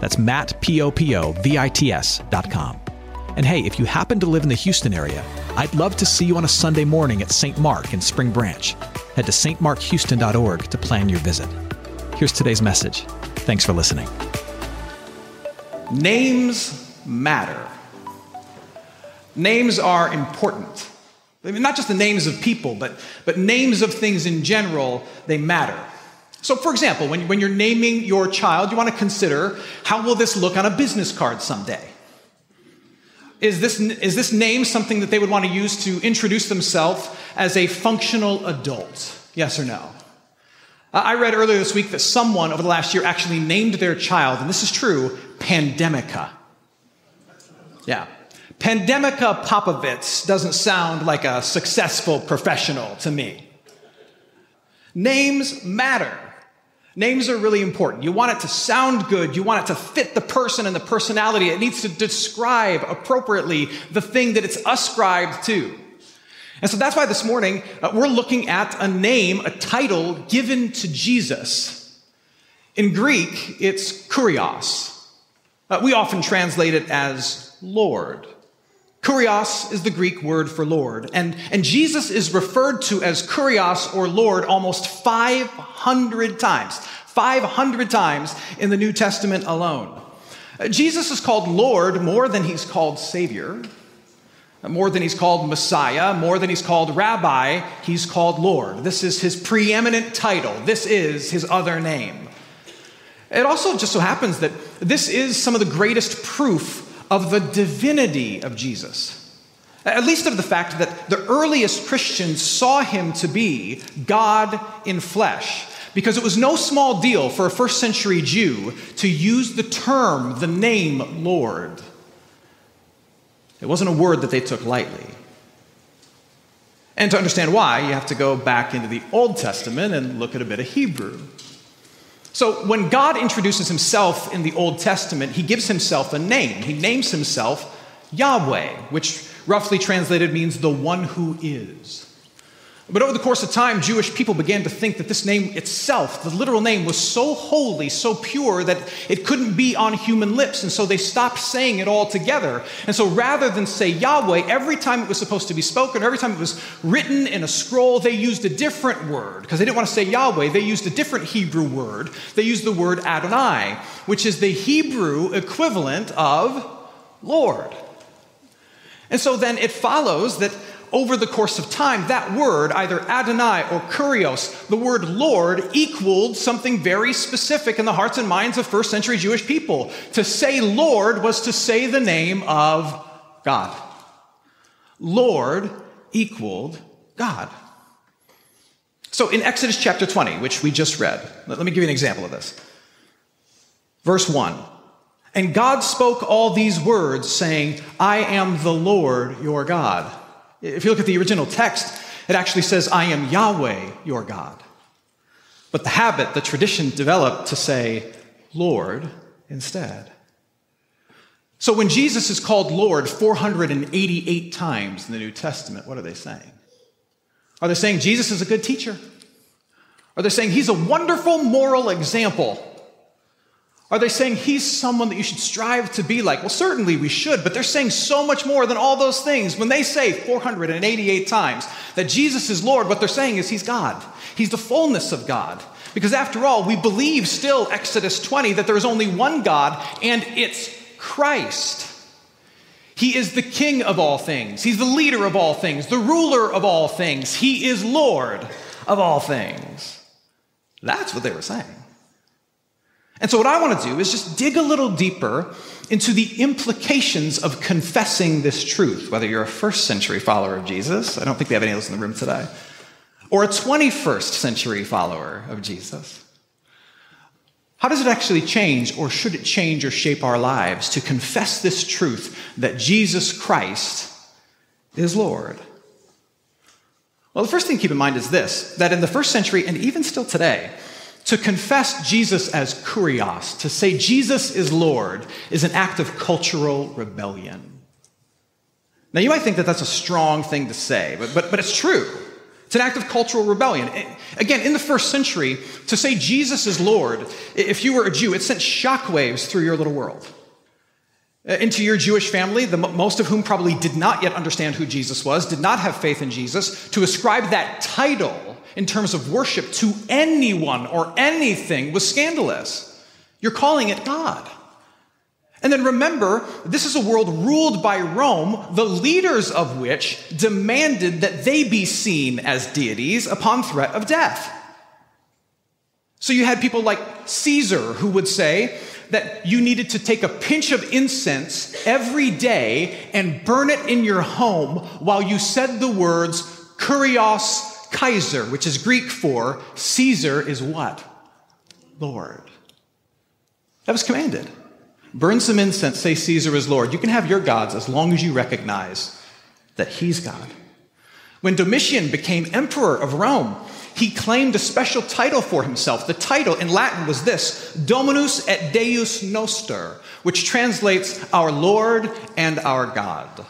That's Matt, P-O-P-O-V-I-T-S dot com. And hey, if you happen to live in the Houston area, I'd love to see you on a Sunday morning at St. Mark in Spring Branch. Head to stmarkhouston.org to plan your visit. Here's today's message. Thanks for listening. Names matter. Names are important. I mean, not just the names of people, but, but names of things in general, they matter. So, for example, when, when you're naming your child, you want to consider how will this look on a business card someday? Is this, is this name something that they would want to use to introduce themselves as a functional adult? Yes or no? I read earlier this week that someone over the last year actually named their child, and this is true, Pandemica. Yeah. Pandemica Popovits doesn't sound like a successful professional to me. Names matter. Names are really important. You want it to sound good. You want it to fit the person and the personality. It needs to describe appropriately the thing that it's ascribed to. And so that's why this morning uh, we're looking at a name, a title given to Jesus. In Greek, it's kurios. Uh, we often translate it as Lord. Kurios is the Greek word for Lord. And, and Jesus is referred to as Kurios or Lord almost 500 times. 500 times in the New Testament alone. Uh, Jesus is called Lord more than he's called Savior, uh, more than he's called Messiah, more than he's called Rabbi, he's called Lord. This is his preeminent title. This is his other name. It also just so happens that this is some of the greatest proof of the divinity of Jesus. At least of the fact that the earliest Christians saw him to be God in flesh. Because it was no small deal for a first century Jew to use the term, the name Lord. It wasn't a word that they took lightly. And to understand why, you have to go back into the Old Testament and look at a bit of Hebrew. So, when God introduces himself in the Old Testament, he gives himself a name. He names himself Yahweh, which roughly translated means the one who is. But over the course of time, Jewish people began to think that this name itself, the literal name, was so holy, so pure that it couldn't be on human lips. And so they stopped saying it altogether. And so rather than say Yahweh, every time it was supposed to be spoken, every time it was written in a scroll, they used a different word. Because they didn't want to say Yahweh, they used a different Hebrew word. They used the word Adonai, which is the Hebrew equivalent of Lord. And so then it follows that over the course of time, that word, either Adonai or Kurios, the word Lord, equaled something very specific in the hearts and minds of first century Jewish people. To say Lord was to say the name of God. Lord equaled God. So in Exodus chapter 20, which we just read, let me give you an example of this. Verse 1 And God spoke all these words, saying, I am the Lord your God. If you look at the original text, it actually says, I am Yahweh, your God. But the habit, the tradition developed to say, Lord instead. So when Jesus is called Lord 488 times in the New Testament, what are they saying? Are they saying Jesus is a good teacher? Are they saying he's a wonderful moral example? Are they saying he's someone that you should strive to be like? Well, certainly we should, but they're saying so much more than all those things. When they say 488 times that Jesus is Lord, what they're saying is he's God. He's the fullness of God. Because after all, we believe still, Exodus 20, that there is only one God, and it's Christ. He is the king of all things. He's the leader of all things, the ruler of all things. He is Lord of all things. That's what they were saying. And so, what I want to do is just dig a little deeper into the implications of confessing this truth, whether you're a first century follower of Jesus, I don't think we have any of those in the room today, or a 21st century follower of Jesus. How does it actually change, or should it change or shape our lives to confess this truth that Jesus Christ is Lord? Well, the first thing to keep in mind is this that in the first century, and even still today, to confess Jesus as kurios, to say Jesus is Lord, is an act of cultural rebellion. Now, you might think that that's a strong thing to say, but, but, but it's true. It's an act of cultural rebellion. Again, in the first century, to say Jesus is Lord, if you were a Jew, it sent shockwaves through your little world. Uh, into your Jewish family, the, most of whom probably did not yet understand who Jesus was, did not have faith in Jesus, to ascribe that title in terms of worship to anyone or anything was scandalous. You're calling it God. And then remember, this is a world ruled by Rome, the leaders of which demanded that they be seen as deities upon threat of death. So you had people like Caesar who would say that you needed to take a pinch of incense every day and burn it in your home while you said the words Kurios Kaiser, which is Greek for Caesar is what? Lord. That was commanded. Burn some incense, say Caesar is Lord. You can have your gods as long as you recognize that he's God. When Domitian became emperor of Rome, he claimed a special title for himself. The title in Latin was this Dominus et Deus Noster, which translates our Lord and our God.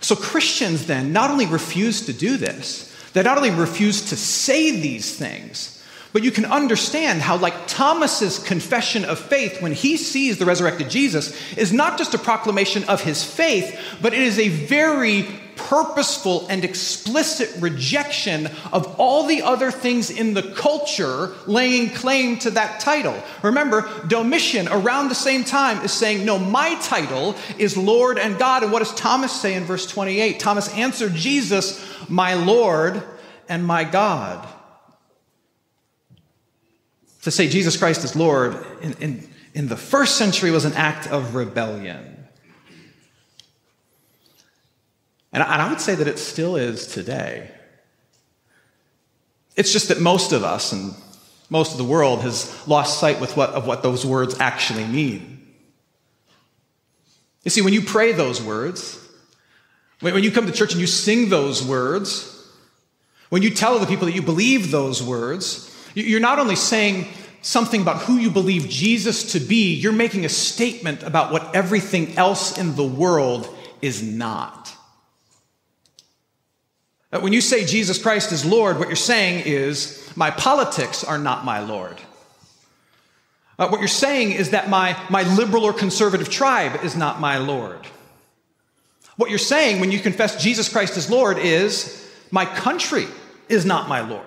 So Christians then not only refuse to do this, they not only refuse to say these things, but you can understand how, like Thomas's confession of faith when he sees the resurrected Jesus, is not just a proclamation of his faith, but it is a very purposeful and explicit rejection of all the other things in the culture laying claim to that title. Remember, Domitian around the same time is saying, No, my title is Lord and God. And what does Thomas say in verse 28? Thomas answered Jesus, My Lord and my God. To say Jesus Christ is Lord in, in, in the first century was an act of rebellion. And I, and I would say that it still is today. It's just that most of us and most of the world has lost sight with what, of what those words actually mean. You see, when you pray those words, when you come to church and you sing those words, when you tell other people that you believe those words, you're not only saying something about who you believe Jesus to be, you're making a statement about what everything else in the world is not. When you say Jesus Christ is Lord, what you're saying is, my politics are not my Lord. Uh, what you're saying is that my, my liberal or conservative tribe is not my Lord. What you're saying when you confess Jesus Christ as Lord is, my country is not my Lord.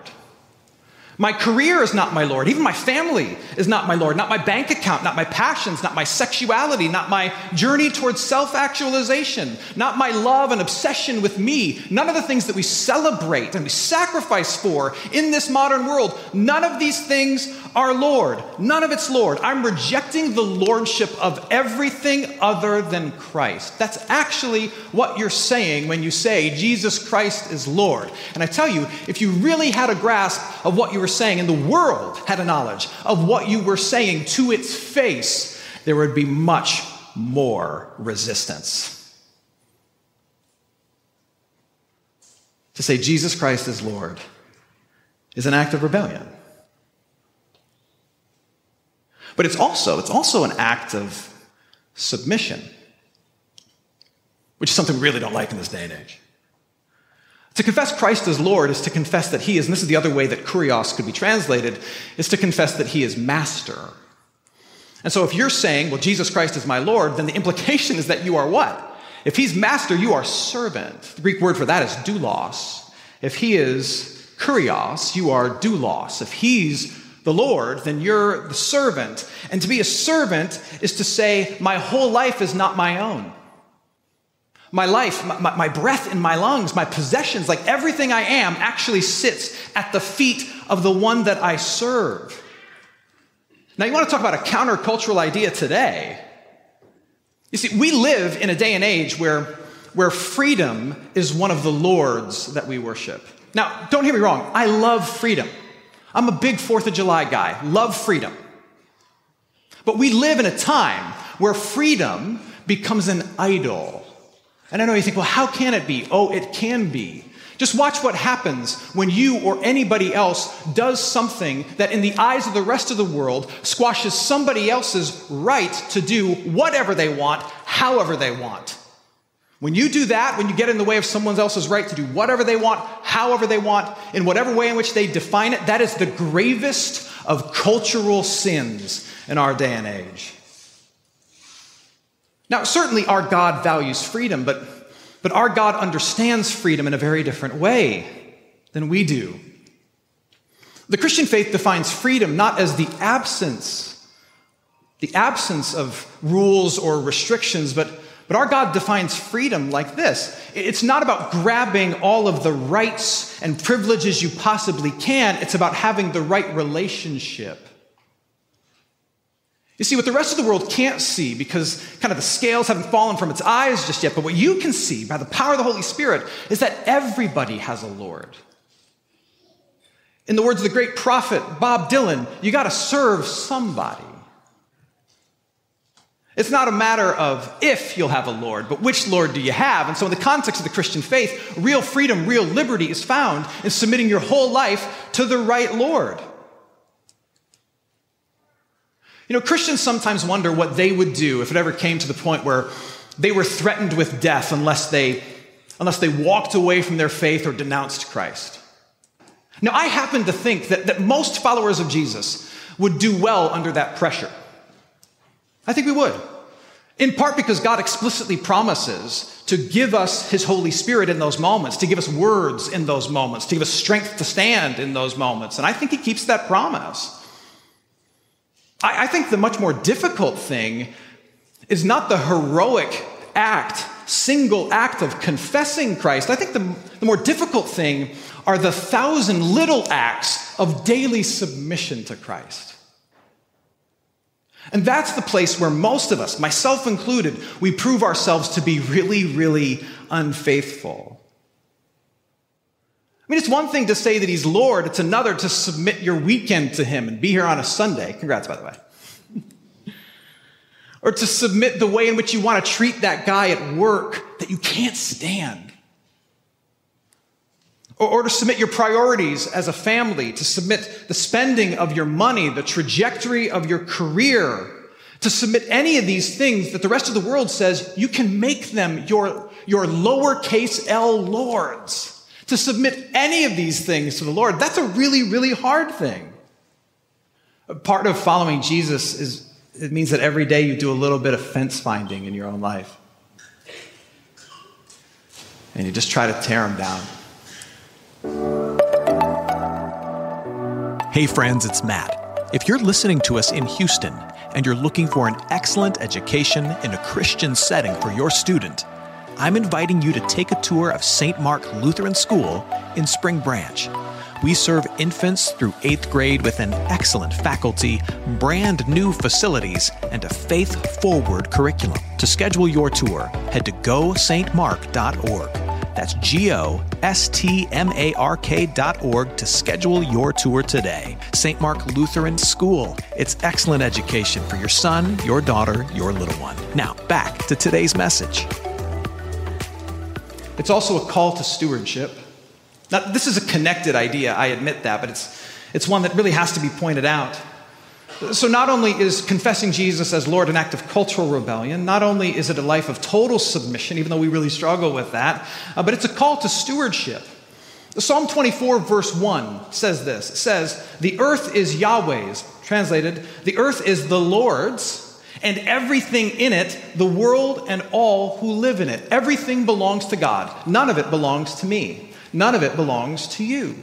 My career is not my Lord. Even my family is not my Lord. Not my bank account, not my passions, not my sexuality, not my journey towards self actualization, not my love and obsession with me. None of the things that we celebrate and we sacrifice for in this modern world, none of these things are Lord. None of it's Lord. I'm rejecting the lordship of everything other than Christ. That's actually what you're saying when you say Jesus Christ is Lord. And I tell you, if you really had a grasp of what you were saying, and the world had a knowledge of what you were saying to its face, there would be much more resistance. To say Jesus Christ is Lord is an act of rebellion. But it's also, it's also an act of submission, which is something we really don't like in this day and age. To confess Christ as Lord is to confess that He is, and this is the other way that kurios could be translated, is to confess that He is master. And so if you're saying, well, Jesus Christ is my Lord, then the implication is that you are what? If He's master, you are servant. The Greek word for that is doulos. If He is kurios, you are doulos. If He's the Lord, then you're the servant. And to be a servant is to say, my whole life is not my own. My life, my, my, breath in my lungs, my possessions, like everything I am, actually sits at the feet of the one that I serve. Now, you want to talk about a countercultural idea today. You see, we live in a day and age where, where freedom is one of the lords that we worship. Now, don't hear me wrong, I love freedom. I'm a big Fourth of July guy, love freedom. But we live in a time where freedom becomes an idol. And I know you think, well, how can it be? Oh, it can be. Just watch what happens when you or anybody else does something that, in the eyes of the rest of the world, squashes somebody else's right to do whatever they want, however they want. When you do that, when you get in the way of someone else's right to do whatever they want, however they want, in whatever way in which they define it, that is the gravest of cultural sins in our day and age. Now, certainly our God values freedom, but, but our God understands freedom in a very different way than we do. The Christian faith defines freedom not as the absence, the absence of rules or restrictions, but but our God defines freedom like this it's not about grabbing all of the rights and privileges you possibly can, it's about having the right relationship. You see, what the rest of the world can't see because kind of the scales haven't fallen from its eyes just yet, but what you can see by the power of the Holy Spirit is that everybody has a Lord. In the words of the great prophet Bob Dylan, you got to serve somebody. It's not a matter of if you'll have a Lord, but which Lord do you have? And so, in the context of the Christian faith, real freedom, real liberty is found in submitting your whole life to the right Lord. You know, Christians sometimes wonder what they would do if it ever came to the point where they were threatened with death unless they, unless they walked away from their faith or denounced Christ. Now, I happen to think that, that most followers of Jesus would do well under that pressure. I think we would. In part because God explicitly promises to give us His Holy Spirit in those moments, to give us words in those moments, to give us strength to stand in those moments. And I think He keeps that promise. I, I think the much more difficult thing is not the heroic act, single act of confessing Christ. I think the, the more difficult thing are the thousand little acts of daily submission to Christ. And that's the place where most of us, myself included, we prove ourselves to be really, really unfaithful. I mean, it's one thing to say that he's Lord, it's another to submit your weekend to him and be here on a Sunday. Congrats, by the way. or to submit the way in which you want to treat that guy at work that you can't stand or, or to submit your priorities as a family, to submit the spending of your money, the trajectory of your career, to submit any of these things that the rest of the world says you can make them your, your lowercase l lords. To submit any of these things to the Lord, that's a really, really hard thing. Part of following Jesus is it means that every day you do a little bit of fence finding in your own life. And you just try to tear them down. Hey, friends, it's Matt. If you're listening to us in Houston and you're looking for an excellent education in a Christian setting for your student, I'm inviting you to take a tour of St. Mark Lutheran School in Spring Branch. We serve infants through eighth grade with an excellent faculty, brand new facilities, and a faith forward curriculum. To schedule your tour, head to gostmark.org. That's G O S T M A R K dot org to schedule your tour today. St. Mark Lutheran School. It's excellent education for your son, your daughter, your little one. Now, back to today's message. It's also a call to stewardship. Now, this is a connected idea, I admit that, but it's, it's one that really has to be pointed out. So, not only is confessing Jesus as Lord an act of cultural rebellion, not only is it a life of total submission, even though we really struggle with that, uh, but it's a call to stewardship. Psalm 24, verse 1 says this It says, The earth is Yahweh's. Translated, the earth is the Lord's, and everything in it, the world and all who live in it. Everything belongs to God. None of it belongs to me. None of it belongs to you.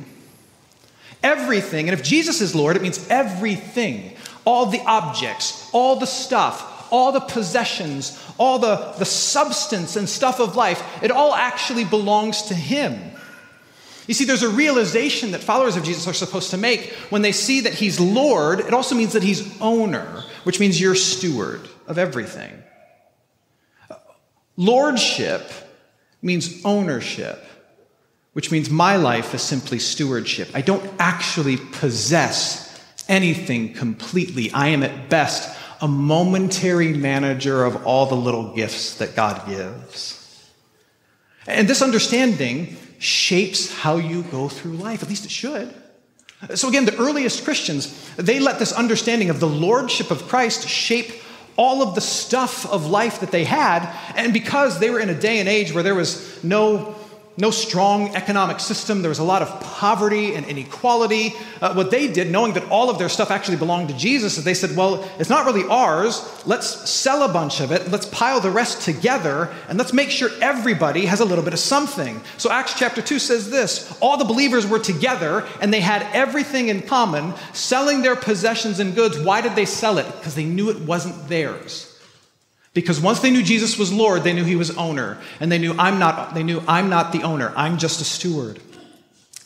Everything, and if Jesus is Lord, it means everything all the objects, all the stuff, all the possessions, all the, the substance and stuff of life, it all actually belongs to Him. You see, there's a realization that followers of Jesus are supposed to make when they see that He's Lord. It also means that He's owner, which means you're steward of everything. Lordship means ownership. which means my life is simply stewardship. I don't actually possess anything completely. I am at best a momentary manager of all the little gifts that God gives. And this understanding shapes how you go through life, at least it should. So, again, the earliest Christians, they let this understanding of the lordship of Christ shape all of the stuff of life that they had. And because they were in a day and age where there was no no strong economic system. There was a lot of poverty and inequality. Uh, what they did, knowing that all of their stuff actually belonged to Jesus, is they said, well, it's not really ours. Let's sell a bunch of it. Let's pile the rest together and let's make sure everybody has a little bit of something. So Acts chapter 2 says this all the believers were together and they had everything in common, selling their possessions and goods. Why did they sell it? Because they knew it wasn't theirs. Because once they knew Jesus was Lord, they knew he was owner. And they knew I'm not, they knew I'm not the owner. I'm just a steward.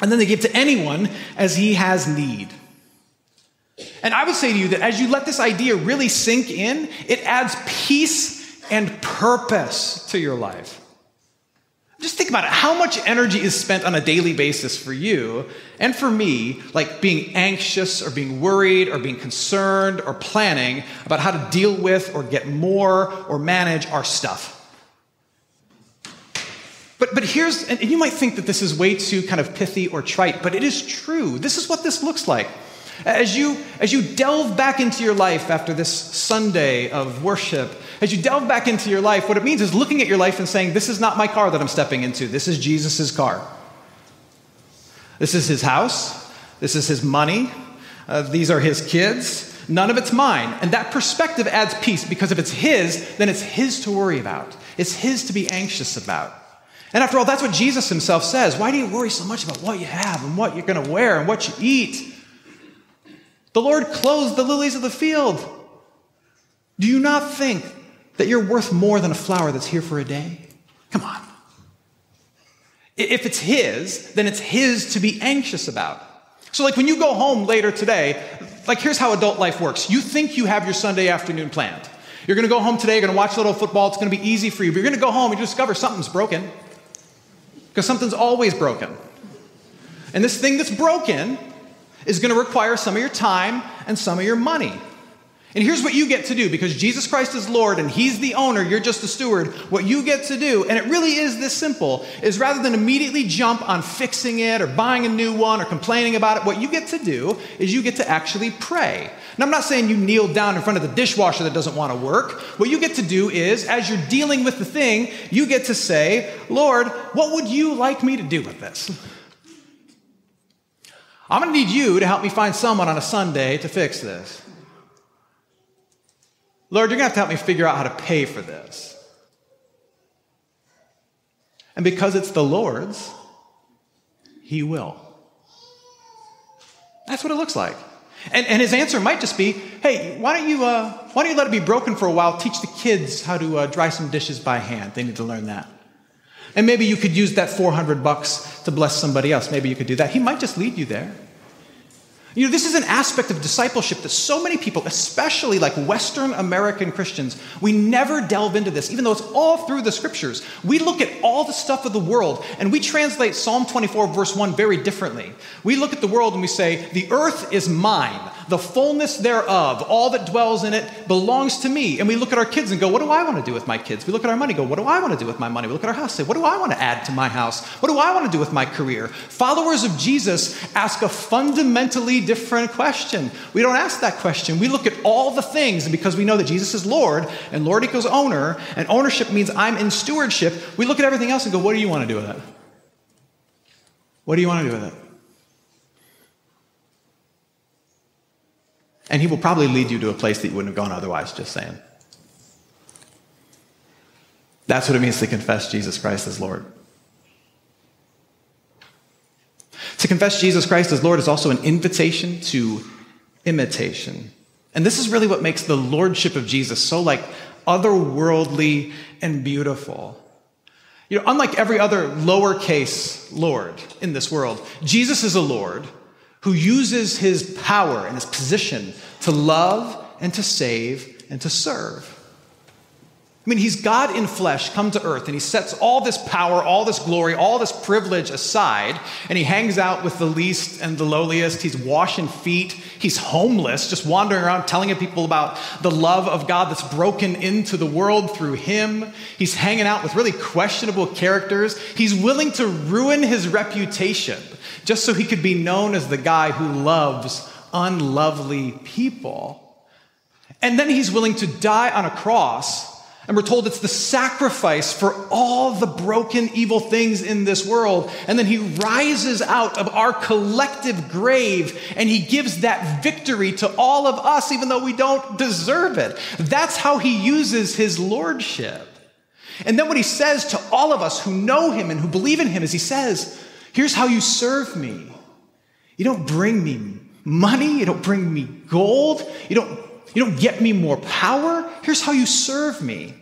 And then they give to anyone as he has need. And I would say to you that as you let this idea really sink in, it adds peace and purpose to your life. Just think about it. How much energy is spent on a daily basis for you and for me, like being anxious or being worried or being concerned or planning about how to deal with or get more or manage our stuff? But, but here's, and you might think that this is way too kind of pithy or trite, but it is true. This is what this looks like. As you, as you delve back into your life after this Sunday of worship, as you delve back into your life, what it means is looking at your life and saying, This is not my car that I'm stepping into. This is Jesus' car. This is his house. This is his money. Uh, these are his kids. None of it's mine. And that perspective adds peace because if it's his, then it's his to worry about. It's his to be anxious about. And after all, that's what Jesus himself says. Why do you worry so much about what you have and what you're going to wear and what you eat? The Lord clothes the lilies of the field. Do you not think that you're worth more than a flower that's here for a day? Come on. If it's His, then it's His to be anxious about. So, like when you go home later today, like here's how adult life works. You think you have your Sunday afternoon planned. You're going to go home today, you're going to watch a little football, it's going to be easy for you, but you're going to go home and you discover something's broken. Because something's always broken. And this thing that's broken is going to require some of your time and some of your money. And here's what you get to do because Jesus Christ is Lord and He's the owner, you're just a steward. What you get to do, and it really is this simple, is rather than immediately jump on fixing it or buying a new one or complaining about it, what you get to do is you get to actually pray. And I'm not saying you kneel down in front of the dishwasher that doesn't want to work. What you get to do is, as you're dealing with the thing, you get to say, Lord, what would you like me to do with this? I'm going to need you to help me find someone on a Sunday to fix this. Lord, you're going to have to help me figure out how to pay for this. And because it's the Lord's, He will. That's what it looks like. And, and his answer might just be, hey, why don't, you, uh, why don't you let it be broken for a while? Teach the kids how to uh, dry some dishes by hand. They need to learn that. And maybe you could use that 400 bucks to bless somebody else. Maybe you could do that. He might just lead you there. You know, this is an aspect of discipleship that so many people, especially like Western American Christians, we never delve into this, even though it's all through the scriptures. We look at all the stuff of the world and we translate Psalm 24, verse 1 very differently. We look at the world and we say, The earth is mine the fullness thereof, all that dwells in it, belongs to me. And we look at our kids and go, What do I want to do with my kids? We look at our money, go, What do I want to do with my money? We look at our house, say, What do I want to add to my house? What do I want to do with my career? Followers of Jesus ask a fundamentally different question. We don't ask that question. We look at all the things, and because we know that Jesus is Lord, and Lord equals owner, and ownership means I'm in stewardship, we look at everything else and go, What do you want to do with it? What do you want to do with it? And he will probably lead you to a place that you wouldn't have gone otherwise, just saying. That's what it means to confess Jesus Christ as Lord. To confess Jesus Christ as Lord is also an invitation to imitation. And this is really what makes the lordship of Jesus so like otherworldly and beautiful. You know, unlike every other lowercase Lord in this world, Jesus is a Lord who uses his power and his position to love and to save and to serve. Mean, he's God in flesh come to earth and he sets all this power, all this glory, all this privilege aside, and he hangs out with the least and the lowliest. He's washing feet. He's homeless, just wandering around telling people about the love of God that's broken into the world through him. He's hanging out with really questionable characters. He's willing to ruin his reputation just so he could be known as the guy who loves unlovely people. And then he's willing to die on a cross and we're told it's the sacrifice for all the broken, evil things in this world. And then he rises out of our collective grave and he gives that victory to all of us, even though we don't deserve it. That's how he uses his lordship. And then what he says to all of us who know him and who believe in him is he says, Here's how you serve me. You don't bring me money, you don't bring me gold, you don't, you don't get me more power. Here's how you serve me.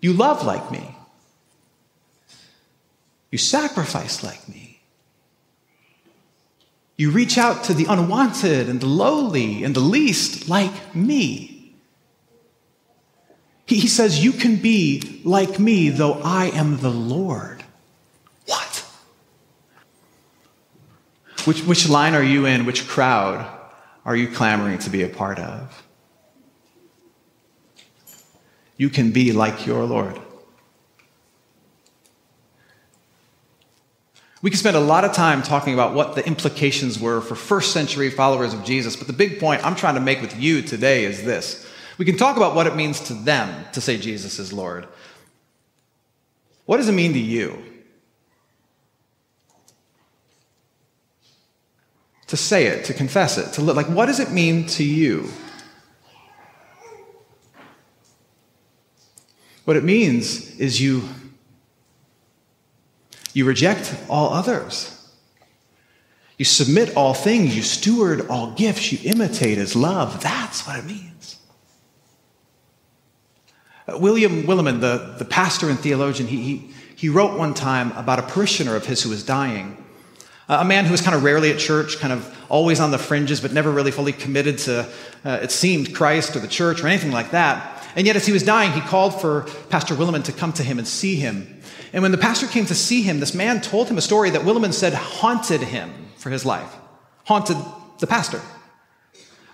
You love like me. You sacrifice like me. You reach out to the unwanted and the lowly and the least like me. He says, You can be like me, though I am the Lord. What? Which, which line are you in? Which crowd are you clamoring to be a part of? you can be like your Lord. We can spend a lot of time talking about what the implications were for first century followers of Jesus, but the big point I'm trying to make with you today is this. We can talk about what it means to them to say Jesus is Lord. What does it mean to you? To say it, to confess it, to live. Like, what does it mean to you? What it means is you, you reject all others. You submit all things. You steward all gifts. You imitate his love. That's what it means. Uh, William Willimon, the, the pastor and theologian, he, he, he wrote one time about a parishioner of his who was dying. Uh, a man who was kind of rarely at church, kind of always on the fringes, but never really fully committed to, uh, it seemed, Christ or the church or anything like that. And yet, as he was dying, he called for Pastor Willimon to come to him and see him. And when the pastor came to see him, this man told him a story that Willimon said haunted him for his life, haunted the pastor.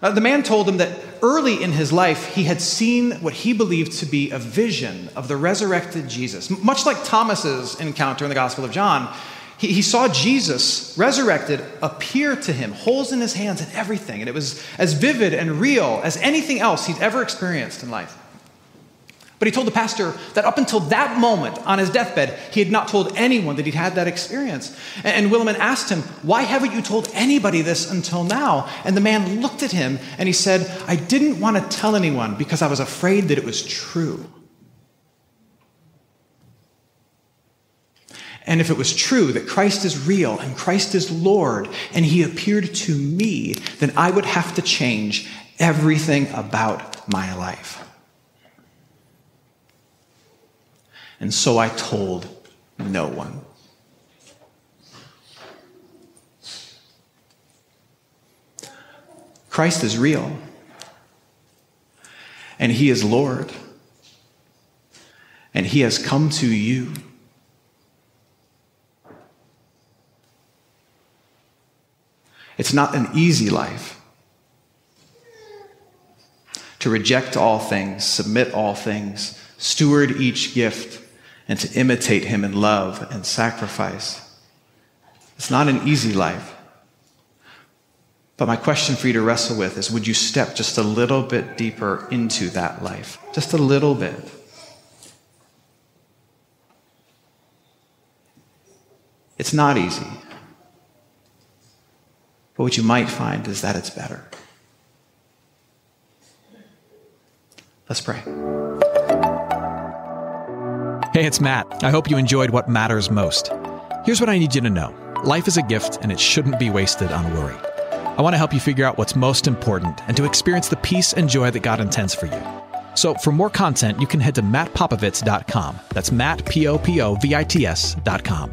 Uh, the man told him that early in his life, he had seen what he believed to be a vision of the resurrected Jesus. Much like Thomas's encounter in the Gospel of John, he, he saw Jesus resurrected appear to him, holes in his hands and everything. And it was as vivid and real as anything else he'd ever experienced in life. But he told the pastor that up until that moment on his deathbed, he had not told anyone that he'd had that experience. And Willimon asked him, Why haven't you told anybody this until now? And the man looked at him and he said, I didn't want to tell anyone because I was afraid that it was true. And if it was true that Christ is real and Christ is Lord and he appeared to me, then I would have to change everything about my life. And so I told no one. Christ is real, and He is Lord, and He has come to you. It's not an easy life. To reject all things, submit all things, steward each gift and to imitate him in love and sacrifice. It's not an easy life. But my question for you to wrestle with is would you step just a little bit deeper into that life? Just a little bit. It's not easy. But what you might find is that it's better. Let's pray. Hey, it's Matt. I hope you enjoyed what matters most. Here's what I need you to know life is a gift, and it shouldn't be wasted on worry. I want to help you figure out what's most important and to experience the peace and joy that God intends for you. So, for more content, you can head to mattpopovits.com. That's Matt, P O P O V I T S.com.